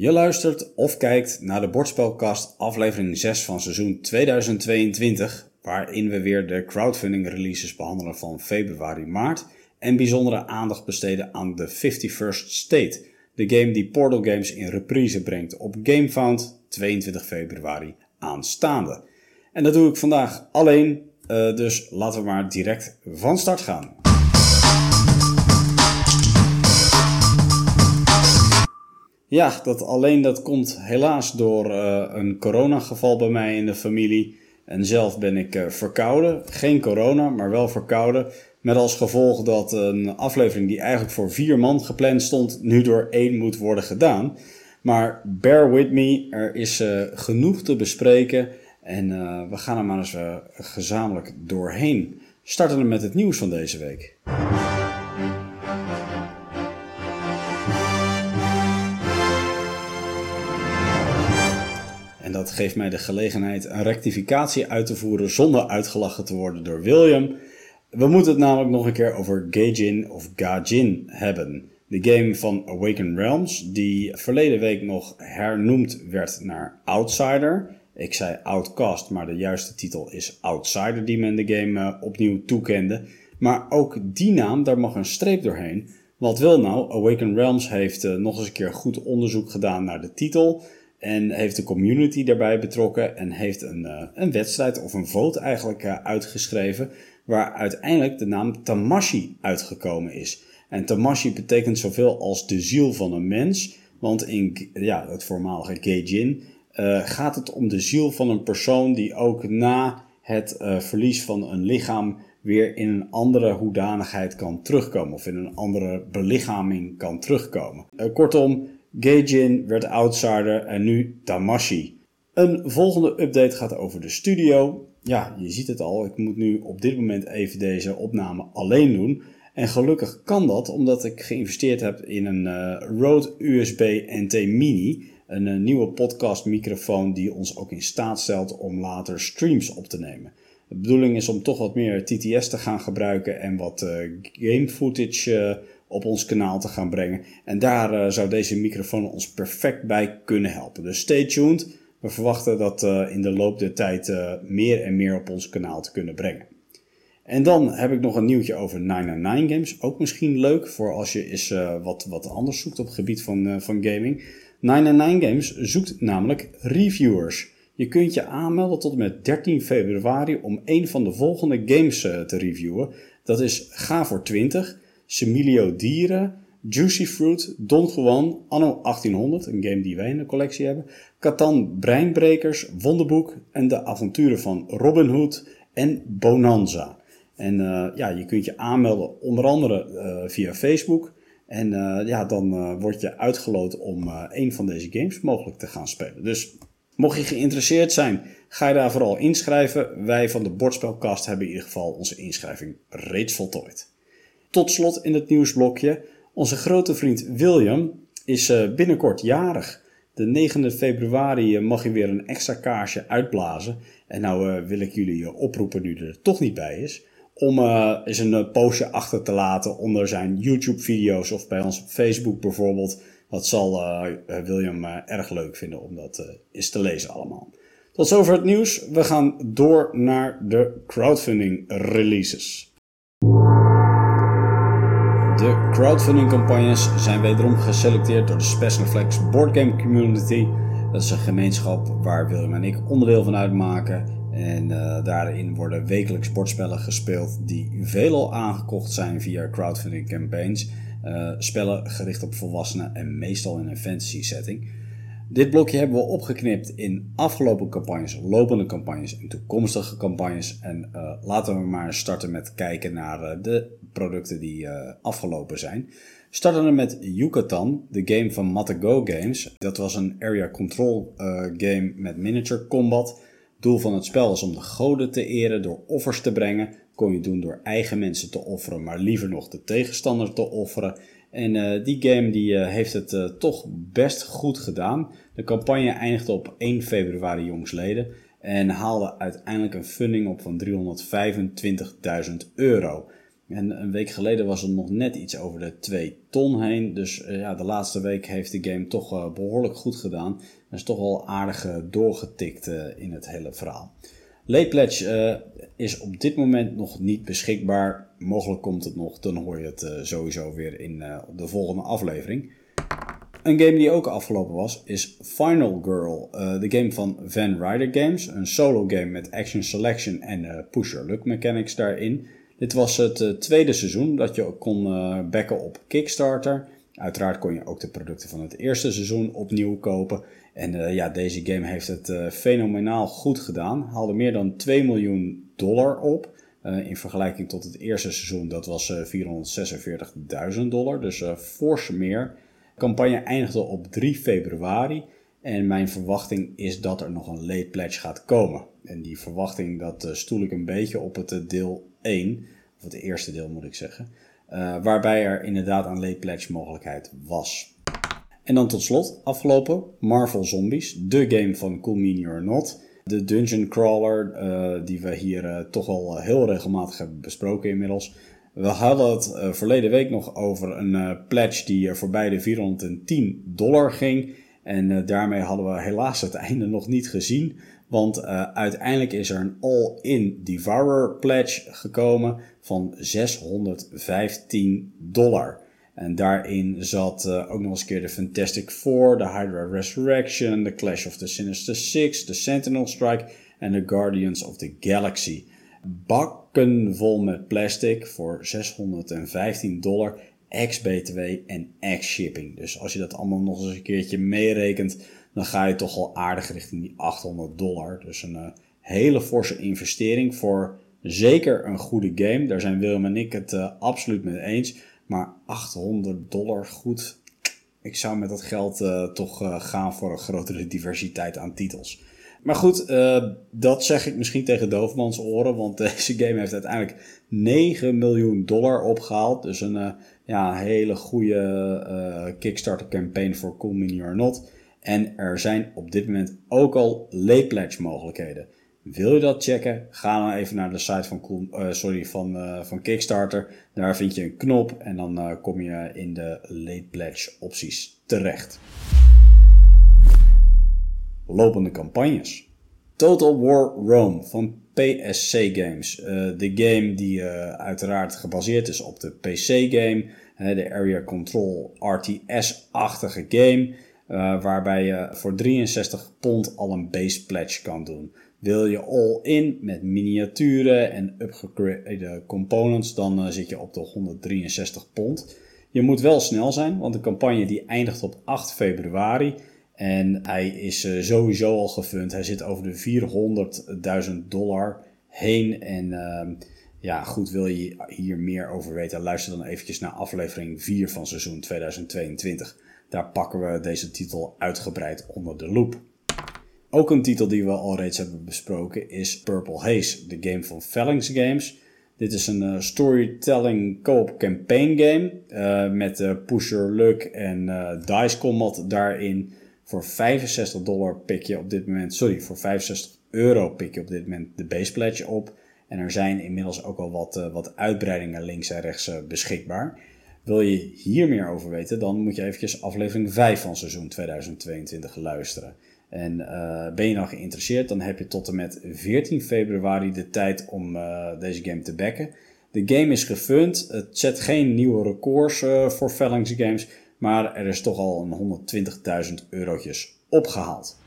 Je luistert of kijkt naar de Bordspelkast aflevering 6 van seizoen 2022, waarin we weer de crowdfunding releases behandelen van februari-maart en bijzondere aandacht besteden aan de 51st State, de game die Portal Games in reprise brengt op GameFound 22 februari aanstaande. En dat doe ik vandaag alleen, uh, dus laten we maar direct van start gaan. Ja, dat alleen dat komt helaas door uh, een coronageval bij mij in de familie. En zelf ben ik uh, verkouden. Geen corona, maar wel verkouden. Met als gevolg dat een aflevering die eigenlijk voor vier man gepland stond, nu door één moet worden gedaan. Maar bear with me, er is uh, genoeg te bespreken. En we gaan er maar eens gezamenlijk doorheen. Starten we met het nieuws van deze week. Dat geeft mij de gelegenheid een rectificatie uit te voeren zonder uitgelachen te worden door William. We moeten het namelijk nog een keer over Gaijin of Gajin hebben. De game van Awaken Realms, die verleden week nog hernoemd werd naar Outsider. Ik zei Outcast, maar de juiste titel is Outsider die men de game uh, opnieuw toekende. Maar ook die naam, daar mag een streep doorheen. Wat wil nou? Awaken Realms heeft uh, nog eens een keer goed onderzoek gedaan naar de titel. En heeft de community daarbij betrokken en heeft een, uh, een wedstrijd of een vote eigenlijk uh, uitgeschreven. Waar uiteindelijk de naam Tamashi uitgekomen is. En Tamashi betekent zoveel als de ziel van een mens. Want in ja, het voormalige Geijin uh, gaat het om de ziel van een persoon die ook na het verlies van een lichaam weer in een andere hoedanigheid kan terugkomen. Of in een andere belichaming kan terugkomen. kortom, Gaijin werd outsider en nu Tamashi. Een volgende update gaat over de studio. Ja, je ziet het al, ik moet nu op dit moment even deze opname alleen doen. En gelukkig kan dat omdat ik geïnvesteerd heb in een uh, Rode USB NT Mini. Een uh, nieuwe podcastmicrofoon die ons ook in staat stelt om later streams op te nemen. De bedoeling is om toch wat meer TTS te gaan gebruiken en wat uh, game footage op ons kanaal te gaan brengen. En daar uh, zou deze microfoon ons perfect bij kunnen helpen. Dus stay tuned. We verwachten dat uh, in de loop der tijd uh, meer en meer op ons kanaal te kunnen brengen. En dan heb ik nog een nieuwtje over 999 Games. Ook misschien leuk voor als je eens wat, wat anders zoekt op het gebied van, van gaming. 999 Games zoekt namelijk reviewers. Je kunt je aanmelden tot en met 13 februari om een van de volgende games te reviewen. Dat is Ga voor 20. Semilio Dieren, Juicy Fruit, Don Juan, Anno 1800, een game die wij in de collectie hebben, Catan Breinbrekers, Wonderboek en de avonturen van Robin Hood en Bonanza. En uh, ja, je kunt je aanmelden onder andere uh, via Facebook. En uh, ja, dan word je uitgeloot om een van deze games mogelijk te gaan spelen. Dus mocht je geïnteresseerd zijn, ga je daar vooral inschrijven. Wij van de Bordspelkast hebben in ieder geval onze inschrijving reeds voltooid. Tot slot in het nieuwsblokje. Onze grote vriend William is eh, binnenkort jarig. De 9e februari eh, mag hij weer een extra kaarsje uitblazen. En nou uh, wil ik jullie oproepen, nu er toch niet bij is, om eens een postje achter te laten onder zijn YouTube-video's of bij ons op Facebook bijvoorbeeld. Dat zal William erg leuk vinden om dat eens te lezen allemaal. Tot zover het nieuws. We gaan door naar de crowdfunding releases. De crowdfunding campagnes zijn wederom geselecteerd door de Special Flex Boardgame Community. Dat is een gemeenschap waar Willem en ik onderdeel van uitmaken. En uh, daarin worden wekelijks bordspellen gespeeld die veelal aangekocht zijn via crowdfunding campaigns. Uh, spellen gericht op volwassenen en meestal in een fantasy setting. Dit blokje hebben we opgeknipt in afgelopen campagnes, lopende campagnes en toekomstige campagnes. En uh, laten we maar starten met kijken naar de producten die uh, afgelopen zijn. Starten we met Yucatan, de game van Matago Games. Dat was een area control game met miniature combat. Doel van het spel was om de goden te eren door offers te brengen. Kon je doen door eigen mensen te offeren, maar liever nog de tegenstander te offeren. En uh, die game die, uh, heeft het uh, toch best goed gedaan. De campagne eindigde op 1 februari jongsleden en haalde uiteindelijk een funding op van 325.000 euro. En een week geleden was het nog net iets over de 2 ton heen. Dus ja, de laatste week heeft de game toch behoorlijk goed gedaan. En is toch wel aardig doorgetikt in het hele verhaal. Late Pledge is op dit moment nog niet beschikbaar. Mogelijk komt het nog, dan hoor je het sowieso weer in de volgende aflevering. Een game die ook afgelopen was is Final Girl, de game van Van Ryder Games. Een solo game met action selection en pusher luck mechanics daarin. Dit was het tweede seizoen dat je kon backen op Kickstarter. Uiteraard kon je ook de producten van het eerste seizoen opnieuw kopen. En ja, deze game heeft het fenomenaal goed gedaan. Haalde meer dan 2 miljoen dollar op. in vergelijking tot het eerste seizoen, dat was 446.000 dollar. Dus fors meer campagne eindigde op 3 februari. En mijn verwachting is dat er nog een late pledge gaat komen. En die verwachting dat stoel ik een beetje op het eh, deel 1. Of het eerste deel moet ik zeggen. Waarbij er inderdaad een late pledge mogelijkheid was. En dan tot slot, afgelopen, Marvel Zombies. De game van Cool Mini or Not. De dungeon crawler uh, die we hier toch al heel regelmatig hebben besproken inmiddels. We hadden het uh, verleden week nog over een pledge die voorbij de 410 dollar ging. En daarmee hadden we helaas het einde nog niet gezien. Want uiteindelijk is er een all-in Devourer pledge gekomen van 615 dollar. En daarin zat ook nog eens een keer de Fantastic Four, de Hydra Resurrection, de Clash of the Sinister Six, de Sentinel Strike en de Guardians of the Galaxy bakken vol met plastic voor 615 dollar ex-BTW en ex-shipping. Dus als je dat allemaal nog eens een keertje meerekent, dan ga je toch al aardig richting die 800 dollar. Dus een uh, hele forse investering voor zeker een goede game. Daar zijn Willem en ik het uh, absoluut mee eens. Maar 800 dollar goed. Ik zou met dat geld uh, toch gaan voor een grotere diversiteit aan titels. Maar goed, uh, dat zeg ik misschien tegen Doofmans oren, want deze game heeft uiteindelijk 9 miljoen dollar opgehaald. Dus een ja, hele goede Kickstarter campaign voor Cool or Not. En er zijn op dit moment ook al late pledge mogelijkheden. Wil je dat checken? Ga dan even naar de site van, cool, sorry, van, van Kickstarter. Daar vind je een knop en dan kom je in de late pledge opties terecht lopende campagnes. Total War Rome van PSC Games. De game die uiteraard gebaseerd is op de PC-game. De Area Control RTS-achtige game. Waarbij je voor 63 pond al een base pledge kan doen. Wil je all-in met miniaturen en upgrade components, dan zit je op de 163 pond. Je moet wel snel zijn, want de campagne die eindigt op 8 februari. En hij is uh, sowieso al gefund. Hij zit over de 400.000 dollar heen. En uh, ja, goed, wil je hier meer over weten? Luister dan eventjes naar aflevering 4 van seizoen 2022. Daar pakken we deze titel uitgebreid onder de loep. Ook een titel die we al reeds hebben besproken is Purple Haze, de game van Phalanx Games. Dit is een uh, storytelling co-op campaign game uh, met pusher luck en dice combat daarin. Voor 65 dollar pik je op dit moment, sorry, voor 65 euro pik je op dit moment de base op. En er zijn inmiddels ook al wat, wat uitbreidingen links en rechts beschikbaar. Wil je hier meer over weten, dan moet je eventjes aflevering 5 van seizoen 2022 luisteren. En uh, ben je nou geïnteresseerd, dan heb je tot en met 14 februari de tijd om deze game te backen. De game is gefund, het zet geen nieuwe records voor Phalanx Games, maar er is toch al een 120.000 eurotjes opgehaald.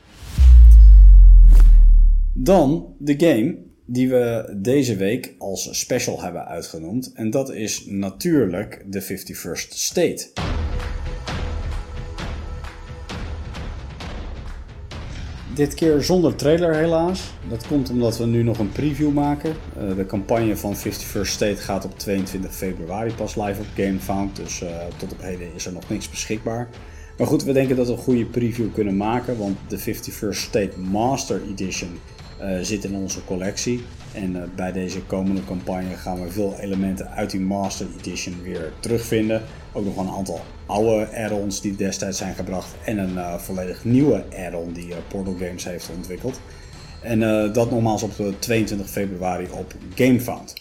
Dan de game die we deze week als special hebben uitgenoemd. En dat is natuurlijk de 51st State. Dit keer zonder trailer helaas. Dat komt omdat we nu nog een preview maken. Uh, de campagne van 51st State gaat op 22 februari pas live op GameFound. Dus uh, tot op heden is er nog niks beschikbaar. Maar goed, we denken dat we een goede preview kunnen maken. Want de 51st State Master Edition uh, zit in onze collectie. En bij deze komende campagne gaan we veel elementen uit die Master Edition weer terugvinden. Ook nog een aantal oude add-ons die destijds zijn gebracht. En een uh, volledig nieuwe add-on die uh, Portal Games heeft ontwikkeld. En uh, dat nogmaals op 22 februari op GameFound.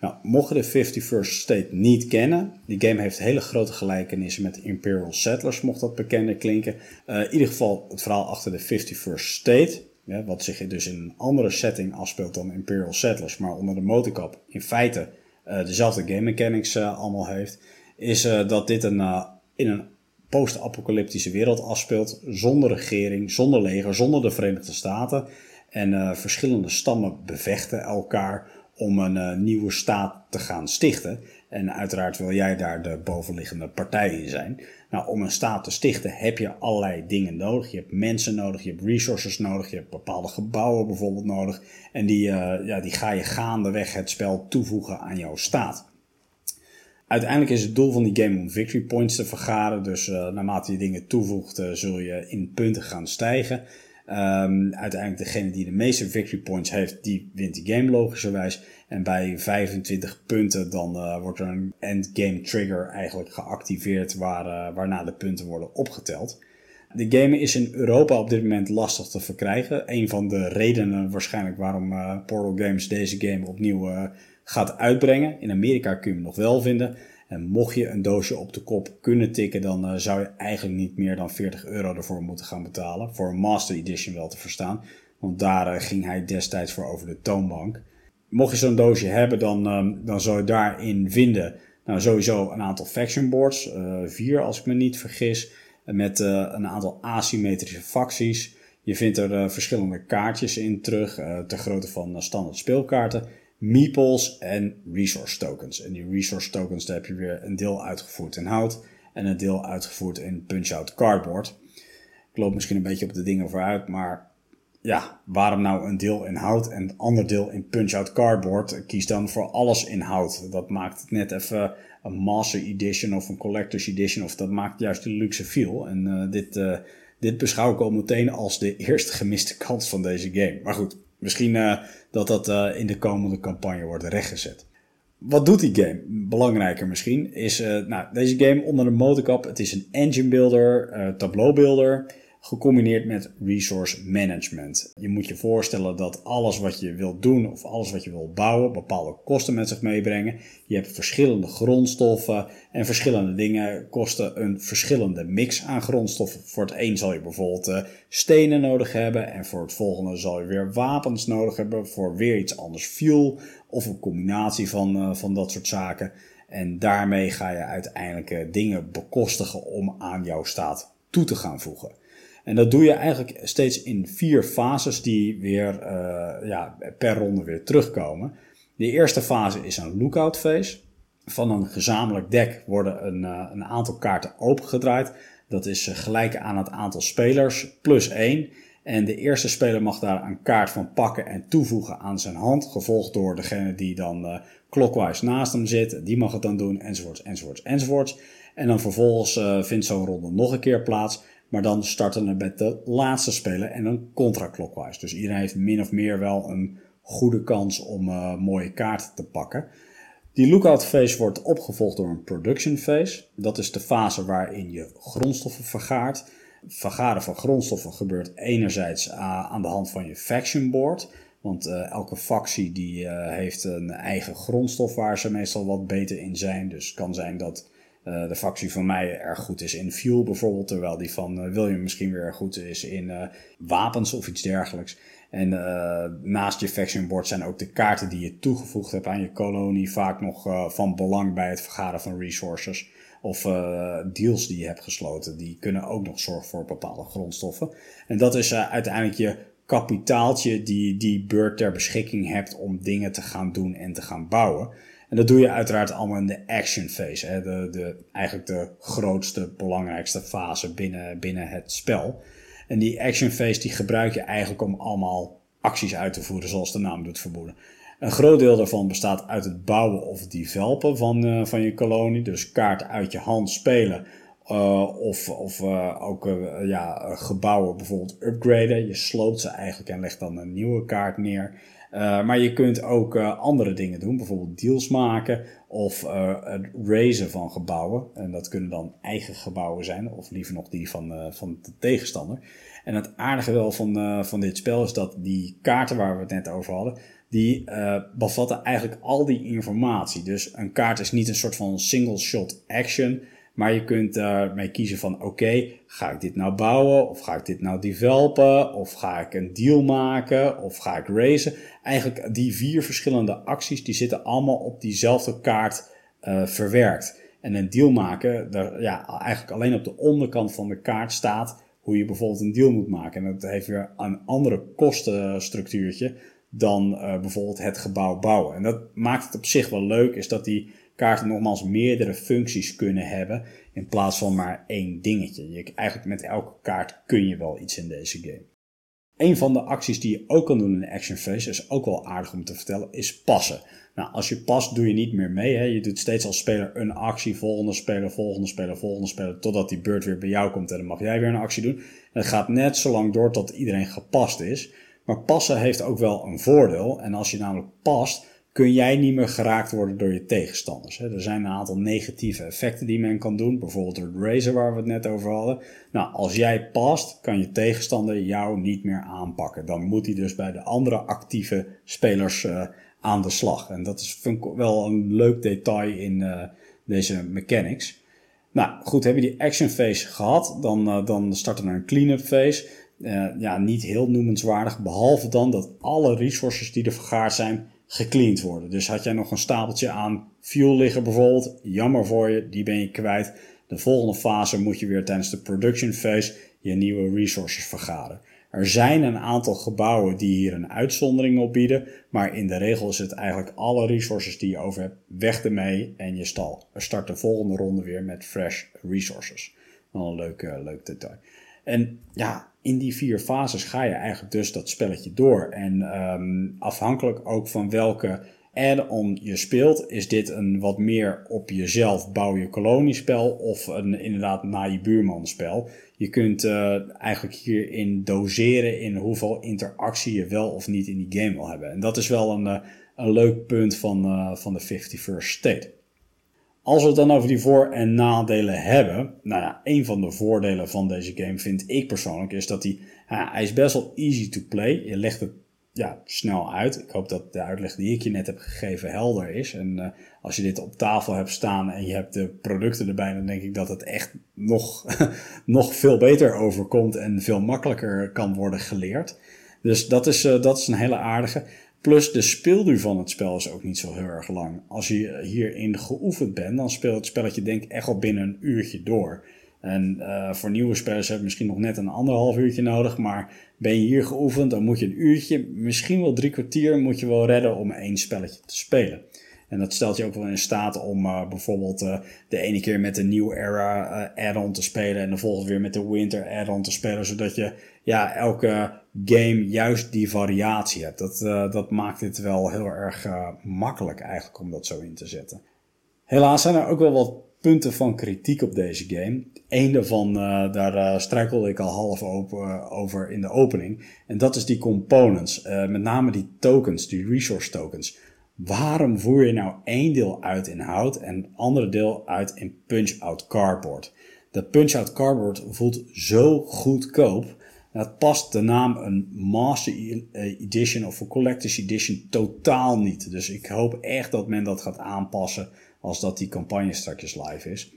Nou, mocht je de 51st State niet kennen, die game heeft hele grote gelijkenissen met Imperial Settlers, mocht dat bekender klinken. In ieder geval het verhaal achter de 51st State, wat zich dus in een andere setting afspeelt dan Imperial Settlers, maar onder de motorkap in feite dezelfde game mechanics allemaal heeft, is dat dit een, in een post-apocalyptische wereld afspeelt, zonder regering, zonder leger, zonder de Verenigde Staten. En verschillende stammen bevechten elkaar om een nieuwe staat te gaan stichten. En uiteraard wil jij daar de bovenliggende partij in zijn. Nou, om een staat te stichten heb je allerlei dingen nodig. Je hebt mensen nodig, je hebt resources nodig, je hebt bepaalde gebouwen bijvoorbeeld nodig. En die, ja, die ga je gaandeweg het spel toevoegen aan jouw staat. Uiteindelijk is het doel van die game om victory points te vergaren. Dus uh, naarmate je dingen toevoegt, zul je in punten gaan stijgen. Um, uiteindelijk degene die de meeste victory points heeft, die wint die game logischerwijs. En bij 25 punten dan uh, wordt er een endgame trigger eigenlijk geactiveerd waar, waarna de punten worden opgeteld. De game is in Europa op dit moment lastig te verkrijgen. Een van de redenen waarschijnlijk waarom Portal Games deze game opnieuw gaat uitbrengen. In Amerika kun je hem nog wel vinden. En mocht je een doosje op de kop kunnen tikken, dan uh, zou je eigenlijk niet meer dan 40 euro ervoor moeten gaan betalen. Voor een Master Edition wel te verstaan. Want daar uh, ging hij destijds voor over de toonbank. Mocht je zo'n doosje hebben, dan, um, dan zou je daarin vinden. Nou, sowieso een aantal faction boards. Uh, vier als ik me niet vergis. Met een aantal asymmetrische facties. Je vindt er verschillende kaartjes in terug. ter grootte van standaard speelkaarten meeples en resource tokens. En die resource tokens, daar heb je weer een deel uitgevoerd in hout en een deel uitgevoerd in punch-out cardboard. Ik loop misschien een beetje op de dingen vooruit, maar ja, waarom nou een deel in hout en een ander deel in punch-out cardboard? Kies dan voor alles in hout. Dat maakt het net even een master edition of een collector's edition, of dat maakt juist de luxe feel. En uh, dit, uh, dit beschouw ik al meteen als de eerste gemiste kans van deze game. Maar goed, Misschien uh, dat dat uh, in de komende campagne wordt rechtgezet. Wat doet die game? Belangrijker misschien is, uh, nou, deze game onder de motorkap. Het is een engine builder, tableau builder gecombineerd met resource management. Je moet je voorstellen dat alles wat je wilt doen of alles wat je wilt bouwen bepaalde kosten met zich meebrengen. Je hebt verschillende grondstoffen en verschillende dingen kosten een verschillende mix aan grondstoffen. Voor het een zal je bijvoorbeeld uh, stenen nodig hebben en voor het volgende zal je weer wapens nodig hebben voor weer iets anders fuel of een combinatie van, uh, van dat soort zaken. En daarmee ga je uiteindelijk uh, dingen bekostigen om aan jouw staat toe te gaan voegen. En dat doe je eigenlijk steeds in vier fases die weer uh, ja, per ronde weer terugkomen. De eerste fase is een lookout phase. Van een gezamenlijk dek worden een, uh, een aantal kaarten opengedraaid. Dat is uh, gelijk aan het aantal spelers plus één. En de eerste speler mag daar een kaart van pakken en toevoegen aan zijn hand. Gevolgd door degene die dan clockwise naast hem zit. Die mag het dan doen, enzovoorts, enzovoorts, enzovoorts. En dan vervolgens vindt zo'n ronde nog een keer plaats. Maar dan starten we met de laatste speler en een contra-clockwise. Dus iedereen heeft min of meer wel een goede kans om uh, mooie kaarten te pakken. Die lookout phase wordt opgevolgd door een production phase. Dat is de fase waarin je grondstoffen vergaart. Vergaren van grondstoffen gebeurt enerzijds aan de hand van je faction board. Want uh, elke factie die heeft een eigen grondstof waar ze meestal wat beter in zijn. Dus het kan zijn dat uh, de factie van mij erg goed is in fuel bijvoorbeeld, terwijl die van uh, William misschien weer erg goed is in uh, wapens of iets dergelijks. En naast je faction board zijn ook de kaarten die je toegevoegd hebt aan je kolonie vaak nog van belang bij het vergaren van resources. Of deals die je hebt gesloten, die kunnen ook nog zorgen voor bepaalde grondstoffen. En dat is uiteindelijk je kapitaaltje die die beurt ter beschikking hebt om dingen te gaan doen en te gaan bouwen. En dat doe je uiteraard allemaal in de action phase. Hè? De, de, eigenlijk de grootste, belangrijkste fase binnen, binnen het spel. En die action phase die gebruik je eigenlijk om allemaal acties uit te voeren, zoals de naam doet vermoeden. Een groot deel daarvan bestaat uit het bouwen of developen van, uh, van je kolonie. Dus kaarten uit je hand spelen. Uh, of of uh, ook ja, gebouwen bijvoorbeeld upgraden. Je sloopt ze eigenlijk en legt dan een nieuwe kaart neer. Uh, maar je kunt ook uh, andere dingen doen, bijvoorbeeld deals maken of het razen van gebouwen. En dat kunnen dan eigen gebouwen zijn, of liever nog die van, van de tegenstander. En het aardige wel van, van dit spel is dat die kaarten waar we het net over hadden, die bevatten eigenlijk al die informatie. Dus een kaart is niet een soort van single shot action, maar je kunt daarmee kiezen van oké, ga ik dit nou bouwen of ga ik dit nou developen of ga ik een deal maken of ga ik racen. Eigenlijk die vier verschillende acties die zitten allemaal op diezelfde kaart uh, verwerkt. En een deal maken, daar, ja, eigenlijk alleen op de onderkant van de kaart staat hoe je bijvoorbeeld een deal moet maken. En dat heeft weer een andere kostenstructuurtje dan uh, bijvoorbeeld het gebouw bouwen. En dat maakt het op zich wel leuk, is dat die kaarten nogmaals meerdere functies kunnen hebben in plaats van maar één dingetje. Je, eigenlijk met elke kaart kun je wel iets in deze game. Een van de acties die je ook kan doen in de action phase, is ook wel aardig om te vertellen, is passen. Nou, als je past, doe je niet meer mee. Hè? Je doet steeds als speler een actie, volgende speler, volgende speler, volgende speler, totdat die beurt weer bij jou komt en dan mag jij weer een actie doen. En het gaat net zo lang door tot iedereen gepast is. Maar passen heeft ook wel een voordeel. En als je namelijk past, kun jij niet meer geraakt worden door je tegenstanders. Er zijn een aantal negatieve effecten die men kan doen. Bijvoorbeeld door de razor waar we het net over hadden. Nou, als jij past, kan je tegenstander jou niet meer aanpakken. Dan moet hij dus bij de andere actieve spelers uh, aan de slag. En dat is wel een leuk detail in uh, deze mechanics. Nou goed, heb je die action phase gehad, dan, uh, dan start er een clean-up phase. Ja, niet heel noemenswaardig, behalve dan dat alle resources die er vergaard zijn, gecleaned worden. Dus had jij nog een stapeltje aan fuel liggen bijvoorbeeld, jammer voor je, die ben je kwijt. De volgende fase moet je weer tijdens de production phase je nieuwe resources vergaren. Er zijn een aantal gebouwen die hier een uitzondering op bieden, maar in de regel is het eigenlijk alle resources die je over hebt, weg ermee en je stal. Er start de volgende ronde weer met fresh resources. Wel een leuk, uh, leuk detail. En ja, in die vier fases ga je eigenlijk dus dat spelletje door. En um, afhankelijk ook van welke add-on je speelt, is dit een wat meer op jezelf bouw je koloniespel of een inderdaad na je buurman spel. Je kunt uh, eigenlijk hierin doseren in hoeveel interactie je wel of niet in die game wil hebben. En dat is wel een, uh, een leuk punt van, uh, van de 51st State. Als we het dan over die voor- en nadelen hebben, nou ja, een van de voordelen van deze game vind ik persoonlijk is dat hij, ja, hij is best wel easy to play. Je legt het ja, snel uit. Ik hoop dat de uitleg die ik je net heb gegeven helder is. En uh, als je dit op tafel hebt staan en je hebt de producten erbij, dan denk ik dat het echt nog, nog veel beter overkomt en veel makkelijker kan worden geleerd. Dus dat is, uh, dat is een hele aardige. Plus de speelduur van het spel is ook niet zo heel erg lang. Als je hierin geoefend bent, dan speelt het spelletje denk ik echt al binnen een uurtje door. En uh, voor nieuwe spelers heb je misschien nog net een anderhalf uurtje nodig. Maar ben je hier geoefend, dan moet je een uurtje, misschien wel drie kwartier, moet je wel redden om één spelletje te spelen. En dat stelt je ook wel in staat om uh, bijvoorbeeld uh, de ene keer met de New Era add-on te spelen en de volgende weer met de Winter add-on te spelen. Zodat je ja, elke game juist die variatie hebt. Dat, dat maakt het wel heel erg makkelijk eigenlijk om dat zo in te zetten. Helaas zijn er ook wel wat punten van kritiek op deze game. Eén daarvan, uh, daar uh, struikelde ik al half open, uh, over in de opening. En dat is die components. met name die tokens, die resource tokens. Waarom voer je nou één deel uit in hout en een andere deel uit in punch-out cardboard? De punch-out cardboard voelt zo goedkoop. Dat past de naam een Master Edition of een Collector's Edition totaal niet. Dus ik hoop echt dat men dat gaat aanpassen als dat die campagne straks live is.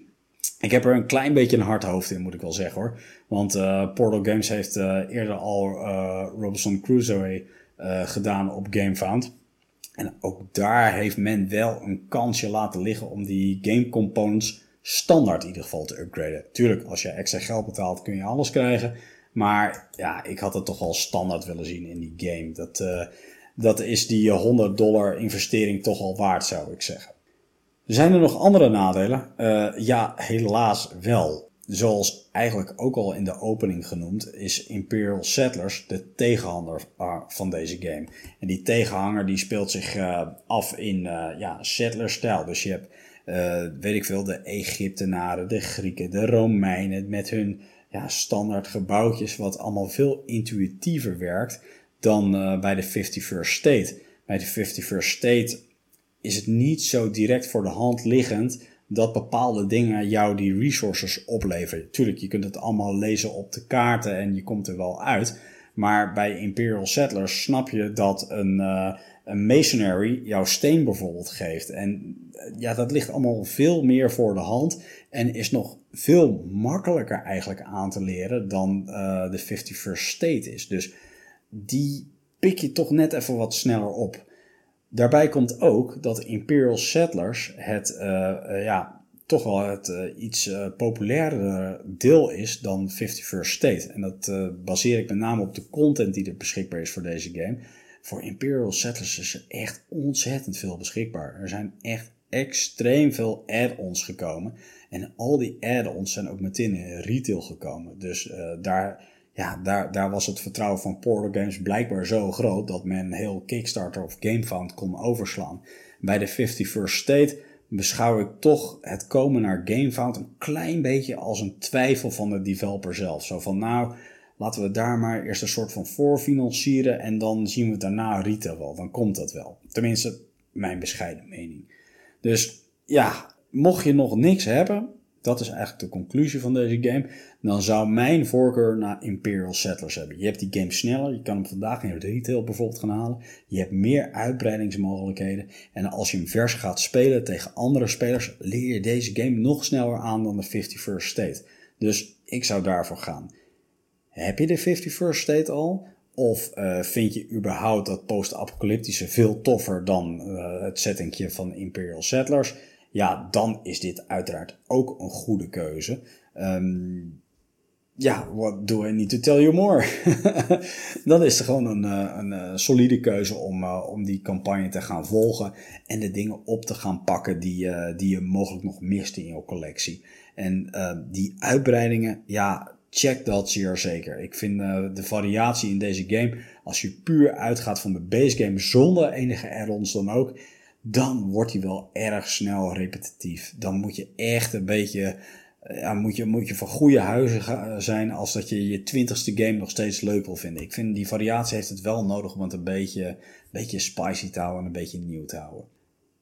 Ik heb er een klein beetje een hard hoofd in, moet ik wel zeggen hoor. Want uh, Portal Games heeft uh, eerder al Robinson Crusoe gedaan op GameFound. En ook daar heeft men wel een kansje laten liggen om die game components standaard in ieder geval te upgraden. Tuurlijk, als je extra geld betaalt kun je alles krijgen. Maar ja, ik had het toch wel standaard willen zien in die game. Dat, dat is die 100 dollar investering toch al waard, zou ik zeggen. Zijn er nog andere nadelen? Uh, ja, helaas wel. Zoals eigenlijk ook al in de opening genoemd, is Imperial Settlers de tegenhanger ah, van deze game. En die tegenhanger die speelt zich uh, af in uh, ja, settler-stijl. Dus je hebt, weet ik veel, de Egyptenaren, de Grieken, de Romeinen met hun ja, standaard gebouwtjes, wat allemaal veel intuïtiever werkt dan bij de 51st State. Bij de 51st State is het niet zo direct voor de hand liggend dat bepaalde dingen jou die resources opleveren. Tuurlijk, je kunt het allemaal lezen op de kaarten en je komt er wel uit. Maar bij Imperial Settlers snap je dat een, uh, een masonry jouw steen bijvoorbeeld geeft. En ja, dat ligt allemaal veel meer voor de hand. En is nog veel makkelijker eigenlijk aan te leren dan uh, de 51st State is. Dus die pik je toch net even wat sneller op. Daarbij komt ook dat Imperial Settlers het, uh, ja, toch wel het uh, iets uh, deel is dan 51st State. En dat baseer ik met name op de content die er beschikbaar is voor deze game. Voor Imperial Settlers is er echt ontzettend veel beschikbaar. Er zijn echt extreem veel add-ons gekomen. En al die add-ons zijn ook meteen in retail gekomen. Dus daar ja, daar, daar was het vertrouwen van Portal Games blijkbaar zo groot dat men heel Kickstarter of GameFound kon overslaan. Bij de 51st State beschouw ik toch het komen naar GameFound een klein beetje als een twijfel van de developer zelf. Zo van nou, laten we daar maar eerst een soort van voorfinancieren en dan zien we daarna retail wel. Dan komt dat wel. Tenminste, mijn bescheiden mening. Dus ja, mocht je nog niks hebben, dat is eigenlijk de conclusie van deze game. Dan zou mijn voorkeur naar Imperial Settlers hebben. Je hebt die game sneller. Je kan hem vandaag in retail bijvoorbeeld gaan halen. Je hebt meer uitbreidingsmogelijkheden. En als je hem vers gaat spelen tegen andere spelers, leer je deze game nog sneller aan dan de 51st State. Dus ik zou daarvoor gaan. Heb je de 51st State al? Of uh, vind je überhaupt dat post-apocalyptische veel toffer dan uh, het settingje van Imperial Settlers? Ja, dan is dit uiteraard ook een goede keuze. Um, ja, what do I need to tell you more? dan is het gewoon een, eh, een, eh, solide keuze om, uh, om die campagne te gaan volgen en de dingen op te gaan pakken die, die je mogelijk nog mist in je collectie. En die uitbreidingen, ja, check dat zeer zeker. Ik vind de variatie in deze game, als je puur uitgaat van de base game zonder enige add-ons dan ook, dan wordt hij wel erg snel repetitief. Dan moet je echt een beetje, eh, ja, moet je, moet je van goede huizen zijn als dat je je twintigste game nog steeds leuk wil vinden. Ik vind die variatie heeft het wel nodig om het een beetje, een beetje spicy te houden en een beetje nieuw te houden.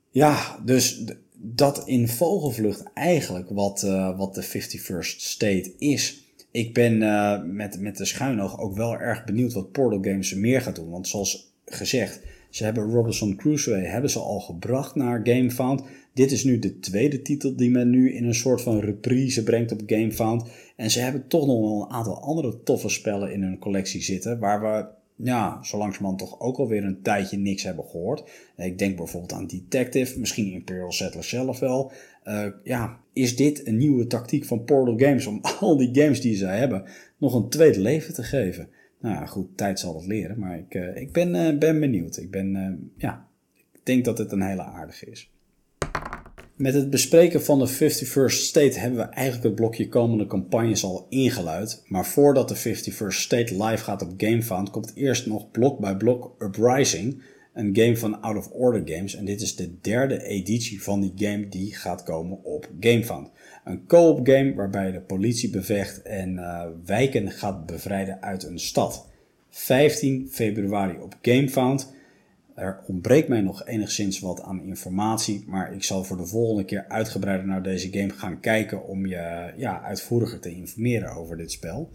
Ja, dus dat in vogelvlucht eigenlijk wat, uh, wat de 51st State is. Ik ben uh, met, met de schuinoog ook wel erg benieuwd wat Portal Games meer gaat doen. Want zoals gezegd, ze hebben Robinson Crusoe hebben ze al gebracht naar GameFound. Dit is nu de tweede titel die men nu in een soort van reprise brengt op GameFound. En ze hebben toch nog wel een aantal andere toffe spellen in hun collectie zitten. Waar we ja, zo langzamerhand toch ook alweer een tijdje niks hebben gehoord. Ik denk bijvoorbeeld aan Detective, misschien Imperial Settlers zelf wel. Uh, ja, is dit een nieuwe tactiek van Portal Games om al die games die ze hebben nog een tweede leven te geven? Nou goed, tijd zal het leren. Maar ik, uh, ik ben, uh, ben benieuwd. Ik ben, uh, ja, ik denk dat het een hele aardige is. Met het bespreken van de 51st State hebben we eigenlijk het blokje komende campagnes al ingeluid. Maar voordat de 51st State live gaat op GameFound, komt eerst nog blok bij blok Uprising. Een game van Out of Order Games. En dit is de derde editie van die game die gaat komen op GameFound. Een co-op game waarbij de politie bevecht en uh, wijken gaat bevrijden uit een stad. 15 februari op GameFound. Er ontbreekt mij nog enigszins wat aan informatie, maar ik zal voor de volgende keer uitgebreider naar deze game gaan kijken om je ja, uitvoeriger te informeren over dit spel.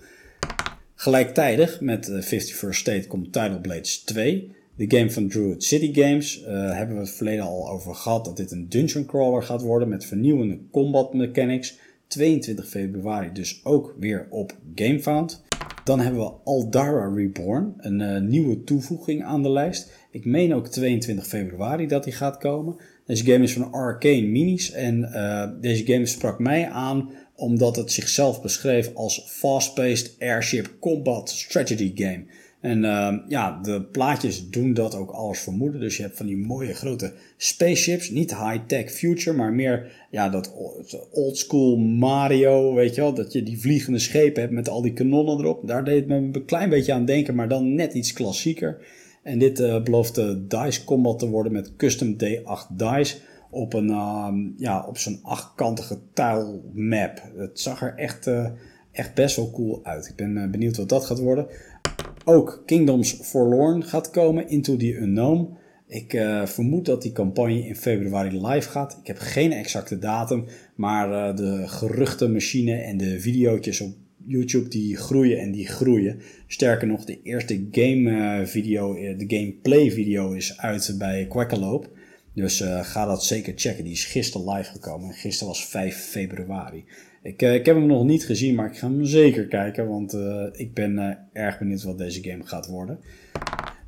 Gelijktijdig met 51st State komt Tidal Blades 2. De game van Druid City Games uh, hebben we het verleden al over gehad dat dit een dungeon crawler gaat worden met vernieuwende combat mechanics. 22 februari dus ook weer op GameFound. Dan hebben we Aldara Reborn, een uh, nieuwe toevoeging aan de lijst. Ik meen ook 22 februari dat die gaat komen. Deze game is van Arcane Minis en uh, deze game sprak mij aan omdat het zichzelf beschreef als fast-paced airship combat strategy game. En uh, ja, de plaatjes doen dat ook alles vermoeden. Dus je hebt van die mooie grote spaceships. Niet high-tech future, maar meer ja, dat old school Mario, weet je wel. Dat je die vliegende schepen hebt met al die kanonnen erop. Daar deed het me een klein beetje aan denken, maar dan net iets klassieker. En dit uh, belooft de dice combat te worden met custom D8 dice op, een, uh, ja, op zo'n achtkantige map. Het zag er echt, uh, echt best wel cool uit. Ik ben benieuwd wat dat gaat worden. Ook Kingdoms Forlorn gaat komen, Into the Unknown. Ik uh, vermoed dat die campagne in februari live gaat. Ik heb geen exacte datum, maar uh, de geruchtenmachine en de video's op YouTube die groeien en die groeien. Sterker nog, de eerste game video, de gameplay video is uit bij Quackalope. Dus ga dat zeker checken. Die is gisteren live gekomen. Gisteren was 5 februari. Ik, ik heb hem nog niet gezien, maar ik ga hem zeker kijken. Want ik ben erg benieuwd wat deze game gaat worden.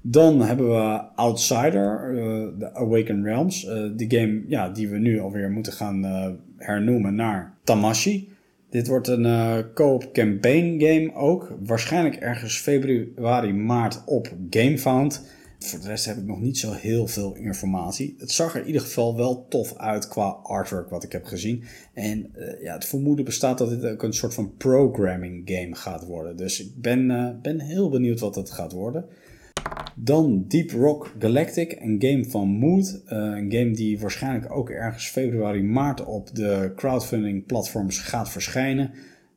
Dan hebben we Outsider, uh, The Awakened Realms. Uh, die game ja, die we nu alweer moeten gaan uh, hernoemen naar Tamashi. Dit wordt een co-op campaign game ook. Waarschijnlijk ergens februari, maart op GameFound. Voor de rest heb ik nog niet zo heel veel informatie. Het zag er in ieder geval wel tof uit qua artwork wat ik heb gezien. En ja, het vermoeden bestaat dat dit ook een soort van programming game gaat worden. Dus ik ben, ben heel benieuwd wat het gaat worden. Dan Deep Rock Galactic, een game van Mood. Uh, een game die waarschijnlijk ook ergens februari, maart op de crowdfunding platforms gaat verschijnen.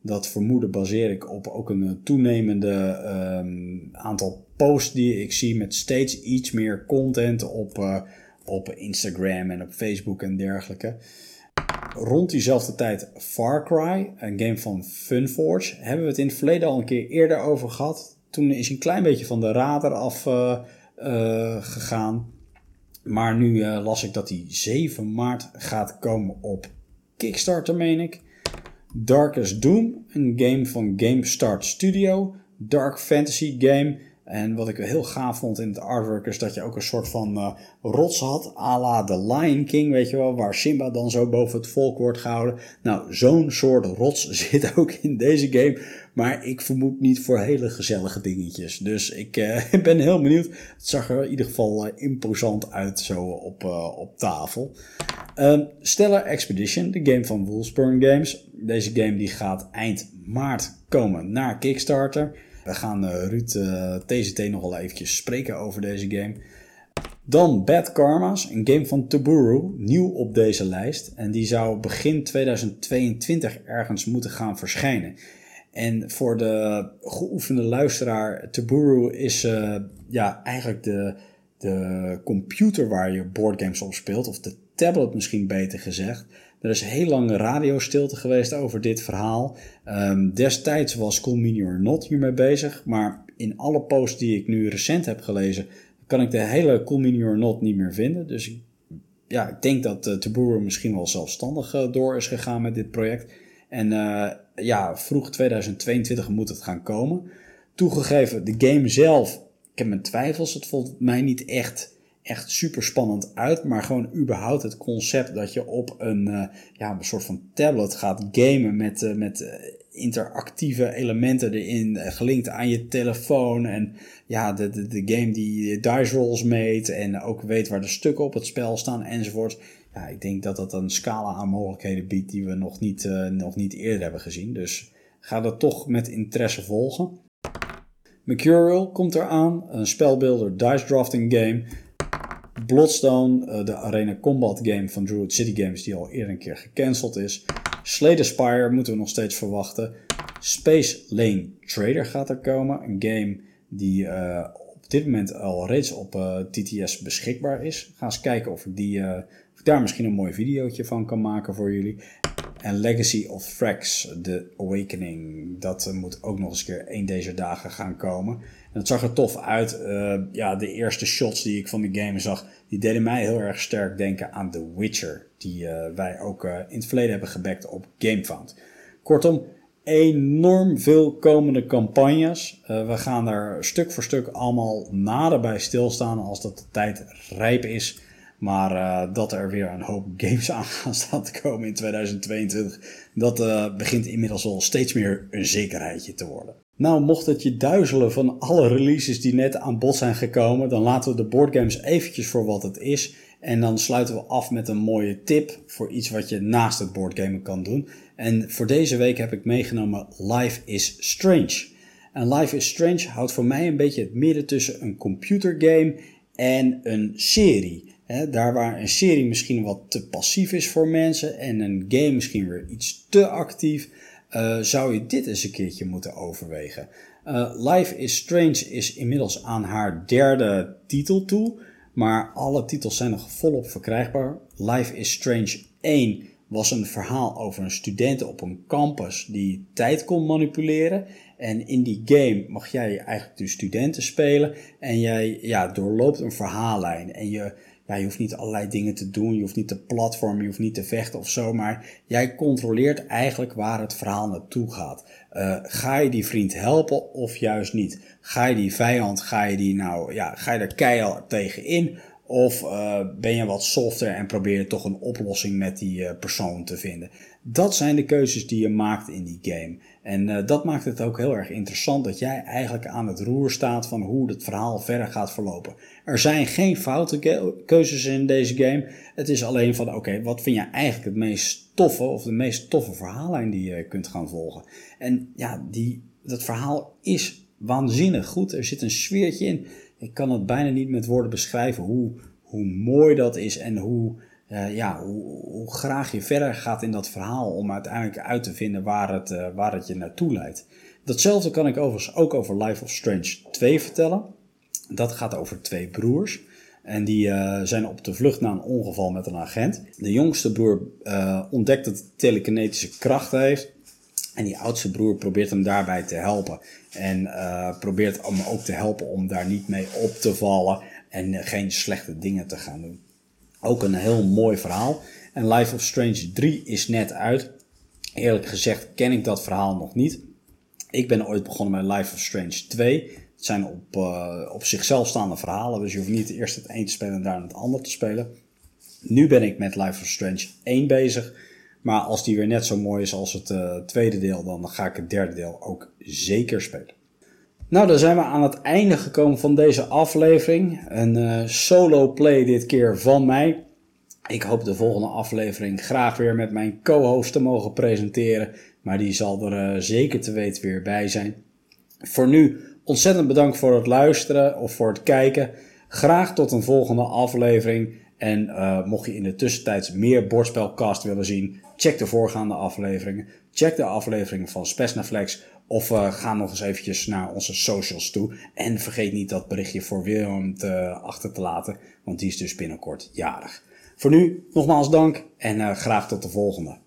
Dat vermoeden baseer ik op ook een toenemende um, aantal posts die ik zie met steeds iets meer content op, uh, op Instagram en op Facebook en dergelijke. Rond diezelfde tijd Far Cry, een game van Funforge, hebben we het in het verleden al een keer eerder over gehad. Toen is een klein beetje van de radar af uh, gegaan. Maar nu las ik dat hij 7 maart gaat komen op Kickstarter, meen ik. Darkest Doom, een game van GameStart Studio. Dark fantasy game. En wat ik heel gaaf vond in het artwork is dat je ook een soort van uh, rots had, à la The Lion King, weet je wel, waar Simba dan zo boven het volk wordt gehouden. Nou, zo'n soort rots zit ook in deze game, maar ik vermoed niet voor hele gezellige dingetjes. Dus ik uh, ben heel benieuwd. Het zag er in ieder geval uh, imposant uit zo op, op tafel. Um, Stellar Expedition, de game van Wolfsburn Games. Deze game die gaat eind maart komen naar Kickstarter. We gaan uh, Ruud uh, eh, TCT nog wel eventjes spreken over deze game. Dan Bad Karma's, een game van Taburu, nieuw op deze lijst. En die zou begin 2022 ergens moeten gaan verschijnen. En voor de geoefende luisteraar, Taburu is uh, ja, eigenlijk de, de computer waar je boardgames op speelt, of de tablet misschien beter gezegd. Er is heel lang radiostilte geweest over dit verhaal. Um, destijds was Cool Not hiermee bezig, maar in alle posts die ik nu recent heb gelezen, kan ik de hele Cool Not niet meer vinden. Dus ik, ja, ik denk dat uh, misschien wel zelfstandig uh, door is gegaan met dit project. En uh, ja, vroeg 2022 moet het gaan komen. Toegegeven, de game zelf, ik heb mijn twijfels. Het voelt mij niet echt echt super spannend uit. Maar gewoon überhaupt het concept dat je op een, uh, ja, een soort van tablet gaat gamen met, uh, met uh, interactieve elementen erin, gelinkt aan je telefoon. En ja, de, de, de game die dice rolls meet en ook weet waar de stukken op het spel staan enzovoort. Ja, ik denk dat dat een scala aan mogelijkheden biedt die we nog niet, nog niet eerder hebben gezien. Dus ga dat toch met interesse volgen. Mercurial komt eraan, een spelbeelder dice drafting game Bloodstone, uh, de Arena Combat game van Druid City Games, die al eerder een keer gecanceld is. Slay Spire moeten we nog steeds verwachten. Space Lane Trader gaat er komen. Een game die uh, op dit moment al reeds op uh, TTS beschikbaar is. Ga eens kijken of ik, die, of ik daar misschien een mooi videootje van kan maken voor jullie. En Legacy of Frax, The Awakening. Dat moet ook nog eens keer een deze dagen gaan komen. En het zag er tof uit. Uh, ja, de eerste shots die ik van de game zag, die deden mij heel erg sterk denken aan The Witcher. Die uh, wij ook in het verleden hebben gebackt op GameFound. Kortom, enorm veel komende campagnes. we gaan er stuk voor stuk allemaal naderbij stilstaan als dat de tijd rijp is. Maar dat er weer een hoop games aan gaan staan te komen in 2022, dat begint inmiddels al steeds meer een zekerheidje te worden. Nou, mocht het je duizelen van alle releases die net aan bod zijn gekomen, dan laten we de boardgames eventjes voor wat het is. En dan sluiten we af met een mooie tip voor iets wat je naast het boardgamen kan doen. En voor deze week heb ik meegenomen Life is Strange. En Life is Strange houdt voor mij een beetje het midden tussen een computergame en een serie. Daar waar een serie misschien wat te passief is voor mensen en een game misschien weer iets te actief, uh, zou je dit eens een keertje moeten overwegen. Uh, Life is Strange is inmiddels aan haar derde titel toe, maar alle titels zijn nog volop verkrijgbaar. Life is Strange 1 was een verhaal over een student op een campus die tijd kon manipuleren. En in die game mag jij eigenlijk de studenten spelen en jij ja, doorloopt een verhaallijn. En je, ja, je hoeft niet allerlei dingen te doen, je hoeft niet te platformen, je hoeft niet te vechten of zo, maar jij controleert eigenlijk waar het verhaal naartoe gaat. Uh, ga je die vriend helpen of juist niet? Ga je die vijand, ga je die nou, ja, ga je er keihard tegen in? Of uh, ben je wat softer en probeer je toch een oplossing met die uh, persoon te vinden? Dat zijn de keuzes die je maakt in die game. En uh, dat maakt het ook heel erg interessant dat jij eigenlijk aan het roer staat van hoe het verhaal verder gaat verlopen. Er zijn geen foute keuzes in deze game. Het is alleen van oké, wat vind je eigenlijk het meest toffe of de meest toffe verhaallijn die je kunt gaan volgen? En ja, die, dat verhaal is waanzinnig goed. Er zit een sfeertje in ik kan het bijna niet met woorden beschrijven hoe, hoe mooi dat is en hoe, uh, ja, hoe, graag je verder gaat in dat verhaal om uiteindelijk uit te vinden waar het, uh, waar het je naartoe leidt. Datzelfde kan ik overigens ook over Life of Strange 2 vertellen. Dat gaat over twee broers. En die uh, zijn op de vlucht na een ongeval met een agent. De jongste broer ontdekt dat hij telekinetische krachten heeft. En die oudste broer probeert hem daarbij te helpen. En probeert hem ook te helpen om daar niet mee op te vallen en geen slechte dingen te gaan doen. Ook een heel mooi verhaal. En Life of Strange 3 is net uit. Eerlijk gezegd ken ik dat verhaal nog niet. Ik ben ooit begonnen met Life of Strange 2. Het zijn op, uh, op zichzelf staande verhalen, dus je hoeft niet eerst het een te spelen en daarna het ander te spelen. Nu ben ik met Life of Strange 1 bezig. Maar als die weer net zo mooi is als het uh, tweede deel, dan ga ik het derde deel ook zeker spelen. Nou, dan zijn we aan het einde gekomen van deze aflevering. Een uh, solo play dit keer van mij. Ik hoop de volgende aflevering graag weer met mijn co-host te mogen presenteren. Maar die zal er uh, zeker te weten weer bij zijn. Voor nu ontzettend bedankt voor het luisteren of voor het kijken. Graag tot een volgende aflevering. En uh, mocht je in de tussentijd meer bordspelcast willen zien, check de voorgaande afleveringen. Check de afleveringen van Spesnaflex. Of uh, ga nog eens eventjes naar onze socials toe. En vergeet niet dat berichtje voor William te, achter te laten, want die is dus binnenkort jarig. Voor nu nogmaals dank en uh, graag tot de volgende.